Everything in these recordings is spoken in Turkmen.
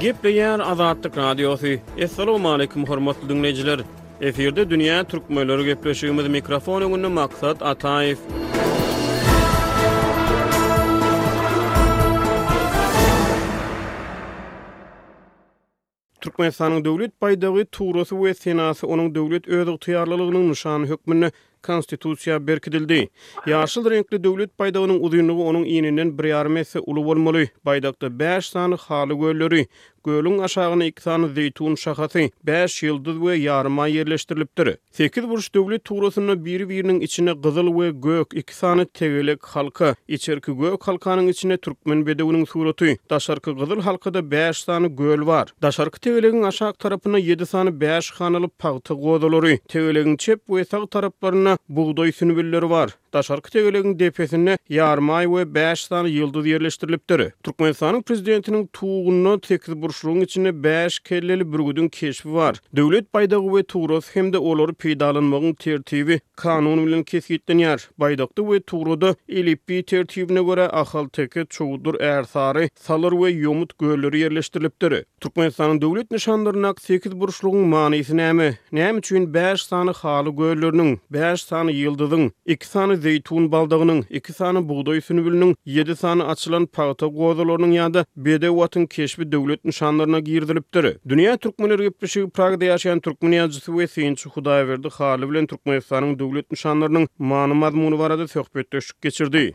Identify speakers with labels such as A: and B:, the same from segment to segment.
A: Gepleýär Azatlyk Radiosy. Assalamualaikum hormatly dinleýjiler. Efirde dünýä türkmenleri gepleşigimiz mikrofon öňünde Maksat Ataýew. Türkmenistanyň Döwlet baýdagy, tugrasy we senasy onuň döwlet özygtyýarlylygynyň nyşany hökmünde Konstitusiýa berkidildi. Ýaşyl reňkli Döwlet baýdagynyň uzynlygy onuň ininden bir ýarym esse uly bolmaly. Baýdakda bäş sany haly gölleri, gölüň aşagynda iki sany zeýtun şahasy, bäş ýyldyz we ýarymaý ýerleşdirilipdir. Sekiz burç döwlet tugrasynda biri-biriniň içine gyzyl we gök iki sany tegelek halka, içerki gök halkanyň içinde türkmen bedewiniň suraty, daşarky gyzyl halkada bäş sany göl bar. Daşarky tegelegiň aşak tarapynda ýedi sany bäş hanaly pagta gozalary, tegelegiň çep we sag taraplarynda bugdaý sünbülleri bar. Daşarky tegelegiň depesinde ýarymaý we bäş sany ýyldyz ýerleşdirilipdir. Türkmenistanyň Prezidentiniň tugunda sekizburçlugyň içinde bäş kelleli bürgüdiň keşbi bar. Döwlet baýdagy we tugrasy hem-de olary peýdalanmagyň tertibi kanun bilen kesgitlenýär. Baýdakda we tugrada elipbiý tertibine görä ahalteke, çowdur, ärsary, salyr we ýomut gölleri ýerleşdirilipdir. Türkmenistanyň döwlet nyşanlaryndaky sekizburçlugyň manysy näme? Näme üçin bäş sany haly gölleriniň, bäş sany ýyldyzyň, iki sany zeýtun baldagynyň, iki sany bugdaý sünbüliniň, ýedi sany açylan pagta gozalarynyň ýa-da bedew atyň keşbi döwlet nyşanlaryna girizilipdir? Dünýä türkmenleri gepleşigi Pragada ýaşaýan türkmen ýazyjysy we synçy Hudaýberdi Hally bilen Türkmenistanyň döwlet nyşanlarynyň many-mazmuny barada söhbetdeşlik geçirdi.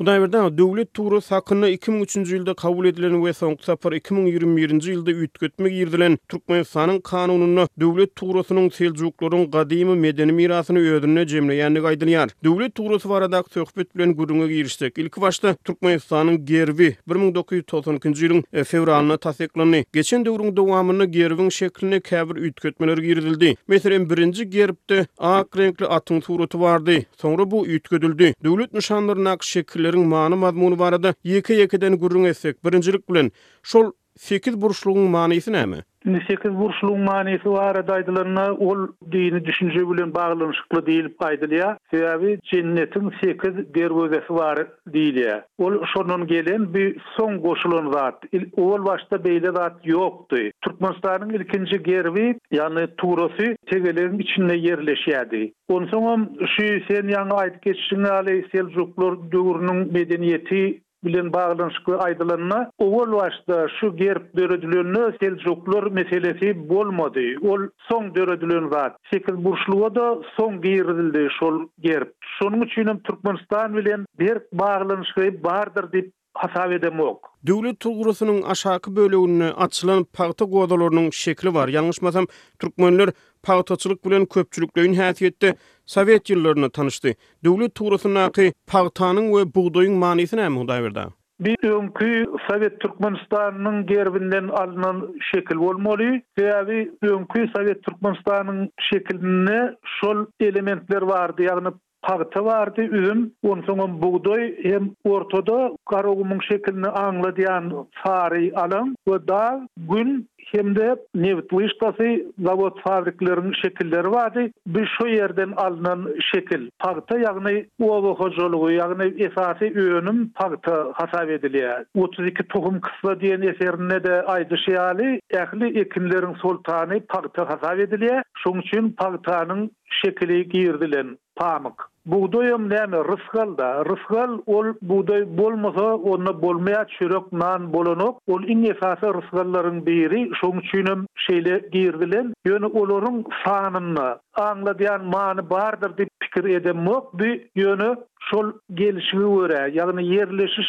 A: Hudaýberdi aga, döwlet tugrasy hakynda iki müň üçünji ýylda kabul edilen we soňky sapar iki müň ýigrimi birinji ýylda üýtgetme girizilen Türkmenistanyň Kanunynda döwlet tugrasynyň seljuklaryň gadymy medeni mirasyny özünde jemleýändigi aýdylýar. Döwlet tugrasy baradaky söhbet bilen gürrüňe girişsek, ilki başda Türkmenistanyň Gerbi bir müň dokuz ýüz togsan ikinji ýylyň fewralynda tassyklandy. Geçen döwrüň dowamynda gerbiň şekline käbir üýtgetmeler girizildi. Meselem, birinji gerbde ak reňkli atyň suraty bardy. Soňra bu üýtgedildi. Döwlet nyşanlaryndaky şekilleriň many-mazmuny barada ýeke-ýekeden gürrüň etsek, birinjilik bilen, şol sekiz burçlugyň manysy näme?
B: Indi sekiz burçlugyň manysy barada aýdylanda, ol dini düşünje bilen baglanyşykly diýlip aýdylýar. Sebäbi Jennetiň sekiz derwezesi bar diýilýär. Ol şondan gelen, bu soň goşulan zat. Il owal başda beýle zat ýokdy. Türkmenistanyň ilkinji gerbi, ýagny tugrasy tegelegiň içinde ýerleşýärdi. Onsoňam şu sen ýaňy aýdyp geçişiň ýaly seljuklar döwrüniň medeniýeti bilen baglanyşykly aýdylanda, owal başda şu gerb döredilende seljuklar meselesi bolmady, ol soň döredilen zat. Sekizburçluga-da soň girizildi şol gerb. Şonuň üçinem Türkmenistan bilen berk baglanyşygy bardyr diýip hasap edemok.
A: Döwlet tulgrusynyň aşaky böleginde açylan pagta gozalarynyň şekili bar. Ýalňyşmasam, türkmenler pagtaçylyk bilen köpçülikleýin häsiýetde sowet ýyllarynda tanyşdy. Döwlet tugrusyndaky pagtanyň we bugdaýyň manysy näme, Hudaýberdi
B: aga? Bu öňki Sowet Türkmenistanynyň gerbinden alnan şekil bolmaly. Sebäbi öňki Sowet Türkmenistanynyň şekilinde şol elementler bardy, ýagny Pagta bardy, üzüm, onsoňam bugdaý hem ortada Garagumyň şekilini aňladýan sary alaň we dag, Gün hem-de nebit wyşkasy, zawod-fabrikleriň şekilleri bardy. Bu şo ýerden alnan şekil. Pagta ýagny oba hojalygy, ýagny esasy önüm pagta hasap edilýär. Otuz iki tohum kyssa diýen eserinde-de aýdyşy ýaly, ähli ekinleriň soltany pagta hasap edilýär. Şonuň üçin pagtanyň Şekili girizilen pamyk. Bugdaýam näme rysgal-da. Rysgal ol bugdaý bolmasa onda bolmaýar çörek nan bolanok. Ol iň esasy rysgallaryň biri şoň üçinem şeýle girizilen. Ýöne olaryň sanynda aňladýan many bardyr diýip pikir edemok bi ýöne şol gelşigi görä ýagny ýerleşiş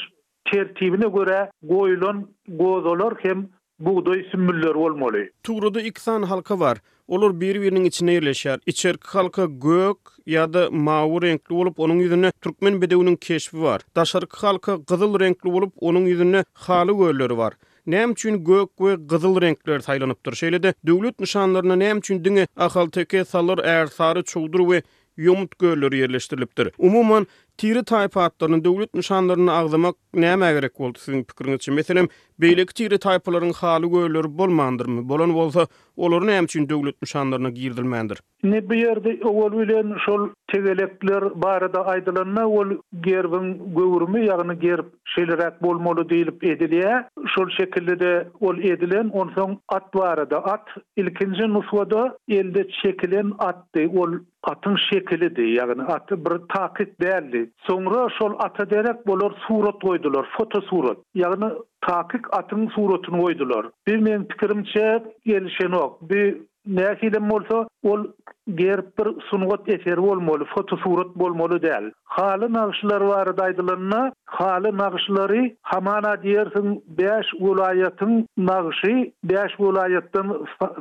B: Tertibine görä goýulan gozalar hem bugdaý sümmülleri bolmaly.
A: Tugrada iki sany halka bar. Olar biri-biriniň içinde ýerleşýär. Içerki halka gök ýa-da mawy reňkli bolup, onuň ýüzünde türkmen bedewiniň keşbi bar. Daşarky halka gyzyl reňkli bolup, onuň ýüzünde haly gölleri bar. Näme üçin gök we gyzyl reňkler saýlanypdyr? Şeýle-de döwlet nyşanlarynda näme üçin diňe ahalteke, salyr, ärsary, çowdur we Ýomut gölleri ýerleşdirilipdir. Umuman, tire-taýpa atlaryny döwlet nyşanlarynda agzamak nämä gerek boldy, siziň pikiriňizçe? Meselem, beýleki tire-taýpalaryň haly gölleri bolmandyrmy? Bolan bolsa, olar näme üçin döwlet nyşanlaryna girizilmändir?
B: Indi bu ýerde owal bilen şol tegelekler barada aýdylanda, ol gerbiň göwrümi, ýagny gerb şeýleräk bolmaly diýlip edilýär. Şol şekilde-de ol edilen. Onsoň at barada. At, ilkinji nusgada elde çekilen at. atdy, ol atyň şekilidi, ýagny aty bir takyk däldi. Soňra şol ata derek olar surat goýdular, fotosurat. Ýagny takyk atyň suratyny goýdular. Bi meň pikirimçe gelişenok. Bi nähilem bolsa ol gerbpir sungat eseri bolmaly, fotosurat bolmaly däl. Haly nagşylary barada aýdylanda, haly nagşylary hamana diýersiň bäş welaýatyň nagşy, bäş welaýatdan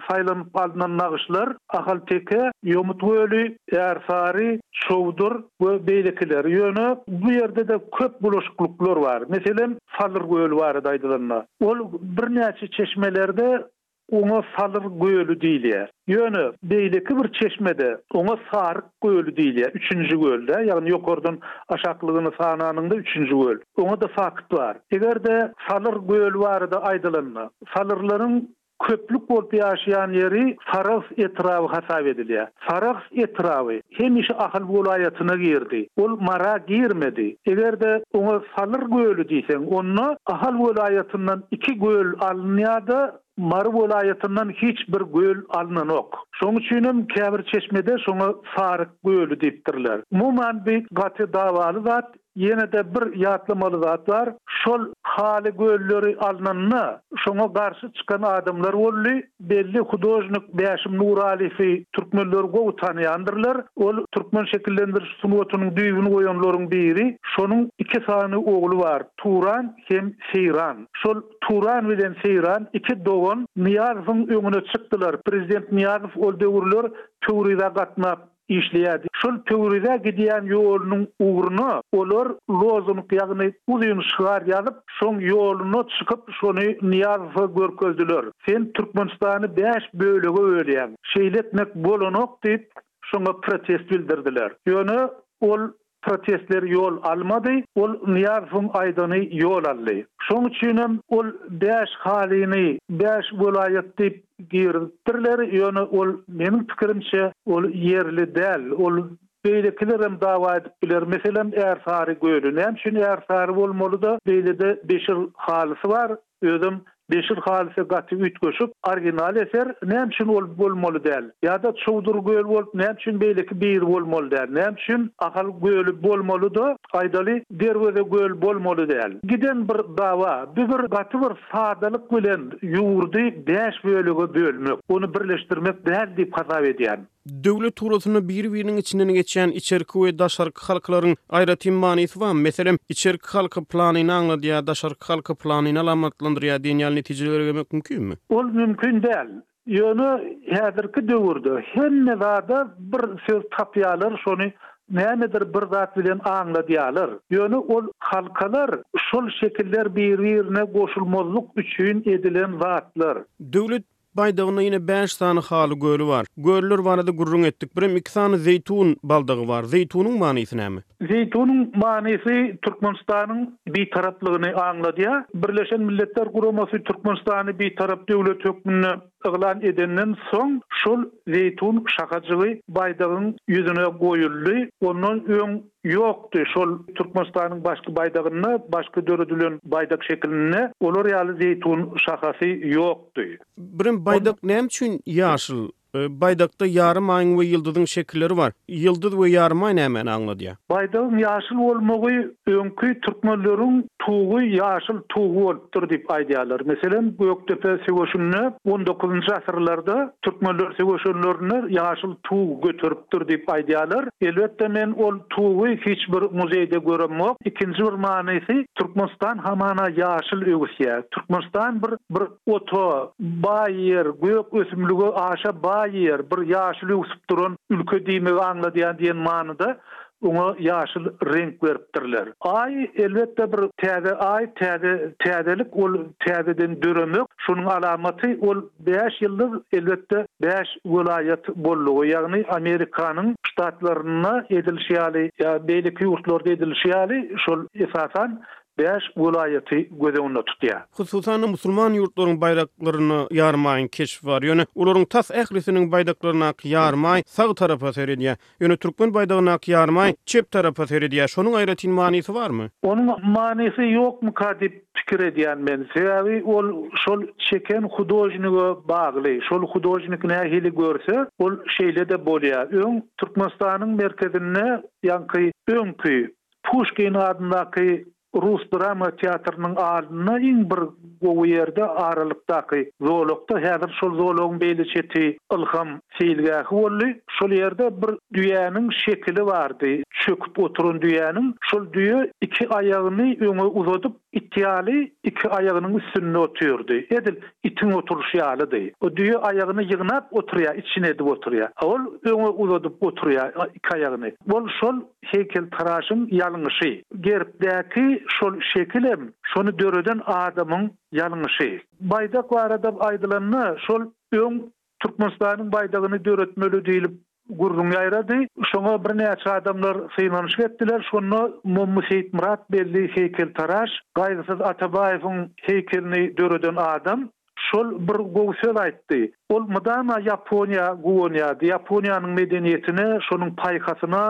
B: saýlanyp alnan nagşylar, Ahalteke, Ýomut göli, Ärsary, Çowdur we beýlekiler. Ýöne bu ýerde-de köp bulaşyklyklar bar. Meselem, Salyr göli barada aýdylanda, ol birnäçe çeşmelerde Oňa Salyr göli diýilýär. Ýöne beýleki bir çeşmede oňa Saryk göli diýilýär, üçünji göl-dä, ýagny ýokardan aşaklygyny sananyňda üçünji göl. Oňa-da fakt bar. Eger-de Salyr göli barada aýdylanda, salyrlaryň köplük bolup ýaşaýan ýeri Sarags etraby hasap edilýär. Sarags etraby hemişe Ahal welaýatyna girdi. Ol Mara girmedi. Eger-de oňa Salyr göli diýseň, onda Ahal welaýatyndan iki göl alynýar-da, Mary welaýatyndan hiç bir göl alnanok. Şonuň üçin hem käbir çeşmede şoňa Saryk göli diýipdirler. Umuman, bi gaty dawaly zat. Ýene-de bir ýatlamaly zat bar. Şol haly gölleri alnanda, şoňa garşy çykan adamlar boldy. Belli hudožnik Bäşim Nuralyýewi türkmenler gowy tanaýandyrlar. Ol türkmen şekillendiriş sungatynyň düýbüni goýanlaryň biri. Şonuň iki sany ogly bar, Turan hem Seýran. Şol Turan bilen Seýran iki dogan Nyýazowyň öňüne çykdylar. Prezident Nyýazow ol döwürler Töwrize gatnap, işleýärdi. Şol Töwrize gidýän ýolunyň ugruna olar lozung, ýagny uzyn şygar ýazyp, soň ýoluna çykyp, şony Nyýazowa görkezdiler. Sen Türkmenistany bäş bölege bölýäň. Şeýle etmek bolanok diýip, şoňa protest bildirdiler. Ýöne ol Protestler ýol almady, ol Nyýazowyň aýdany ýol aldy. Şoň üçinem ol bäş halyny bäş welaýat diýip girizipdirler, ýöne ol meniň pikirimçe ol ýerli däl, ol beýlekilerem dawa edip biler, meselem Ärsary göli näme üçin Ärsary bolmalyda beýlede Beşir halysy bar, Özem Beşir Halise gaty üýtgeşik, original eser, näme üçin ol bolmaly däl? Ýa-da çowdur göl bolup, näme üçin beýleki biri bolmaly däl? Näme üçin Ahal göli bolmaly-da, aýdaly, Derweze göl bolmaly däl? Giden bir dawa. Bu bir gaty bir sadalyk bilen ýurdy bäş bölege bölmek, ony birleşdirmek däl diýip hasap edýän.
A: Döwlet tugrasynda biri-biriniň içinden geçýän içerki we daşarky halklaryň aýratyn manysy bar. Meselem, içerki halky planyny aňladýar, daşarky halky planyny alamatlandyrýar diýen ýaly netijelere gelmek mümkinmi?
B: Ol mümkin däl. Ýöne häzirki döwürde hemme zada bir söz tapýarlar, şony nämedir bir zat bilen aňladýarlar. Ýöne ol halkalar şol şekiller bir-birine goşulmazlyk üçin edilen zatlar.
A: Döwlet Baýdagynda ýene bäş sany haly göli bar. Göller barada gürrüň etdik. Birem iki sany zeýtun baldagy bar. Zeýtunyň manysy näme?
B: Zeýtunyň manysy Türkmenistanyň Bitaraplygyny aňladýar. Birleşen Milletler Guramasy Türkmenistany Bitarap döwlet hökmünde yglan edenden soň şol zeýtun şahajygy baýdagyň ýüzüne goýuldy. Ondan öň Ýokdy, şol Türkmenistanyň başky baýdagynda, başky döredilen baýdak şekilinde olar ýaly zeýtun şahasy ýokdy.
A: Birem baýdak näme üçin ýaşyl? Baýdakda ýarym aýyň we ýyldyzyň şekilleri bar. Ýyldyz we ýarym aý nämäni aňladýar?
B: Baýdagyň ýaşyl bolmagy öňki türkmenleriň tugy ýaşyl tug bolupdyr diýip aýdýarlar. Meselem, Gökdepe söweşinde on dokuzynjy asyrlarda türkmenler söweşenlerinde ýaşyl tug göterip ýokdur diýip aýdýarlar. Elbetde men ol tugy hiç bir muzeýde göremok. Ikinji bir manysy, Türkmenistan hamana ýaşyl öwüsýär. Türkmenistan bir bir ota baý ýer, gök ösümlige aşa baý ýer, bir ýaşyl öwsüp duran ülke diýmegi aňladýar diýen manyda oňa ýaşyl reňk beripdirler. Aý, elbetde bir täze aý, täze täzelik ol täzeden döremek. Şonuň alamaty ol Bäş ýyldyz, elbetde, bäş welaýat boldugy, ýagny Amerikanyň Ştatlarynda edilişi ýaly ýa beýleki ýurtlarda edilişi ýaly, şol esasan bäş welaýaty göz öňünde tutýar.
A: Hususan-da, musulman ýurtlaryň baýraklarynda ýarymaýyň keşbi bar, ýöne olaryň tas ählisiniň baýdaklaryndaky ýarymaý sag tarapa seredýär. Ýöne türkmen baýdagyndaky ýarymaý çep tarapa seredýär. Şonuň aýratyn manysy barmy?
B: Onuň manysy ýokmyka diýip pikir edýän men. Sebäbi ol şol çeken hudožnige bagly. Şol hudožnik nähili görse, ol şeýle-de bolýa. Öň Türkmenistanyň merkezinde ýaňky öňki Puşkin adyndaky Rus drama teatrynyň alnynda iň bir gowy ýerde aralykdaky zolakda, häzir şol zolagyň beýle çeti Ylham seýilgähi boldy. Şol ýerde bir düýäniň şekili bardy. Çöküp oturan düýäniň. Şol düýe iki aýagyny öňe uzadyp, it ýaly iki aýagynyň üstünde otyrdy. Edil itiň oturyşy ýalydy. O düýe aýagyny ýygnap oturýar, içini edip oturýar. Ol öňe uzadyp oturýar iki aýagyny. Ol şol heýkeltaraşyň ýalňyşy. Gerbdäki şol şekilem şony döreden adamyň ýalňyşy. Baýdak barada aýdylanda, şol öň Türkmenistanyň baýdagyny döretmeli diýlip gürrüň ýaýrady. Şoňa birnäçe adamlar synanyşyk etdiler. Şonda Mommy Seýitmyrat belli heýkeltaraş, Gaýgysyz Atabaýewiň heýkelini döreden adam. Şol bir gowy söz aýtdy. Ol mydama Ýaponiýa guwanýardy. Ýaponiýanyň medeniýetine, şonuň paýhasyna,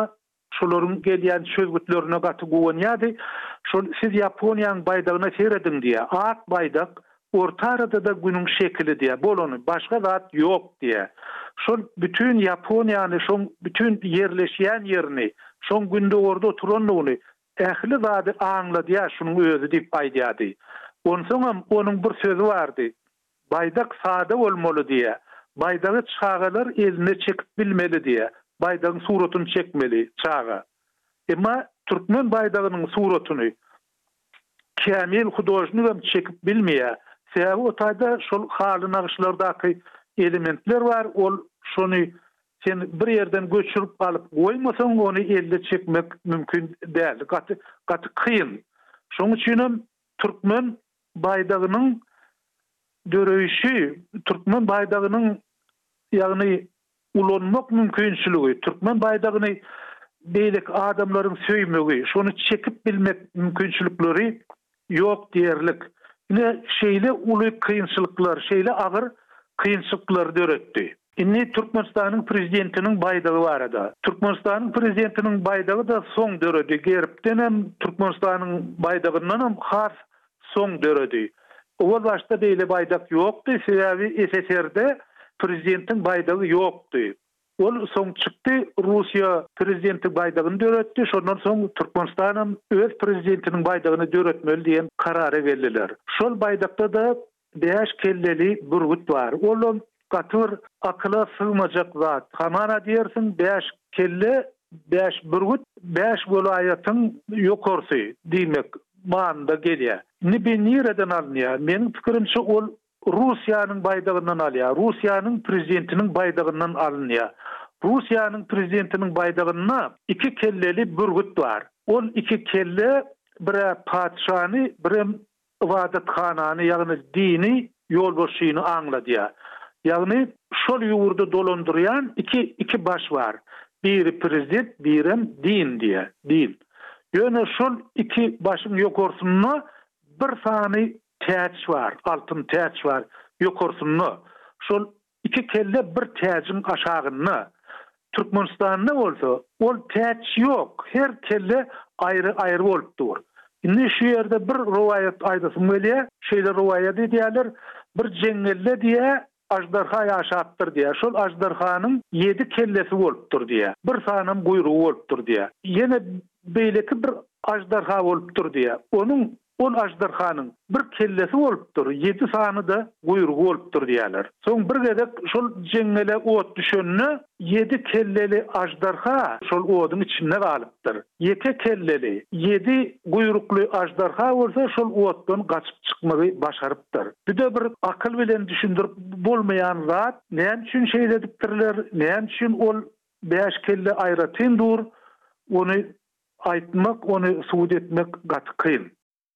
B: şolaryň gelýän çözgütlerine gaty guwanýardy. Şol siz Ýaponiýanyň baýdagyna serediň diýýär. Ak baýdak, orta arada-da Günüň şekili diýýär. Bolany, başga zat ýok diýýär. Şol bütin Ýaponiýany, şoň bütin ýerleşýän ýerini, şoň gündogarda oturandygyny, Ähli zady aňladýar şunuň özi diýip aýdýardy. Onsoňam onuň bir sözi bardy, Baýdak sada bolmaly diýýär. Baýdagy çagalar eline çekip bilmeli diýýär. Baýdagyň suratyny çekmeli çaga. Emma türkmen baýdagynyň suratyny kämil hudožnigem çekip bilmeýär. Sebäbi o taýda şol haly nagyşlardaky elementler bar, ol şony Sen bir ýerden göçürip alyp goýmasaň ony elde çekmek mümkin däl. Gaty gaty kyn. Şoň üçinem türkmen baýdagynyň döreýşi, türkmen baýdagynyň ýagny ulanmak mümkinçiligi, türkmen baýdagyny beýleki adamlaryň söýmegi, şony çekip bilmek mümkinçilikleri Ýok diýerlik. Ine, şeýle uly kynçylyklar, şeýle agyr kynçyklary döretdi. Indi Türkmenistanyň Prezidentiniň baýdagy barada. Türkmenistanyň Prezidentiniň baýdagy-da soň döredi, gerbdenem, Türkmenistanyň baýdagyndanam has soň döredi. Owal başda beýle baýdak ýokdy, sebäbi SSR-de Prezidentiň baýdagy ýokdy. Ol soň çykdy, Russiýa prezidenti baýdagyny döretdi, şondan soň Türkmenistanam öz prezidentiniň baýdagyny döretmeli diýen karara geldiler. Şol baýdakda-da bäş kelleli bürgüt bar. Olam gaty bir akyla sygmajak zat. Hamana diýersiň, bäş kelle, bäş bürgüt, bäş welaýatyň ýokarsy diýmek manyna gelýär. Indi bi nireden alynýar? Meniň pikirimçe, ol Russiýanyň baýdagyndan alýar. Russiýanyň prezidentiniň baýdagyndan alynýar. Russiýanyň prezidentiniň baýdagynda iki kelleli bürgüt bar. Ol iki kelle bir-ä patyşany, birem ybadathanany, ýagny dini ýolbaşçyny aňladýar. Ýagny şol ýurdy dolandyrýan iki iki baş bar. Biri prezident, birem din diýýär, din. Ýöne şol iki başyň ýokarsynda bir sany Täç bar, altyn täç bar ýokarsynda, şol iki kelle bir täjiň aşagynda. Türkmenistanda bolsa ol täç ýok, her kelle aýry-aýry bolup dur. Indi şu ýerde bir rowaýat aýdasym gelýär. Şeýle rowaýat edýärler, bir jeňňelle diýýär, Aždarha ýaşapdyr diýýär. Şol aždarhanyň ýedi kellesi bolupdyr diýýär. Bir sanam guýrugy bolupdyr diýýär. Ýene beýleki bir aždarha bolupdyr diýýär. Onuň, ol aždarhanyň, bir kellesi bolupdyr, ýedi sany-da guýrugy bolupdyr diýýärler. Soň bir gezek şol jeňňele ot düşende, Ýedi kelleli aždarha şol oduň içinde galypdyr. Ýeke kelleli, ýedi guýrukly aždarha bolsa şol otdan gaçyp çykmagy başarypdyr. Bü-de bir akyl bilen düşündirip bolmaýan zat, näme üçin şeýle edipdirler, näme üçin ol bäş kelle aýratyn dur, ony aýtmak, ony subut etmek gaty kyn.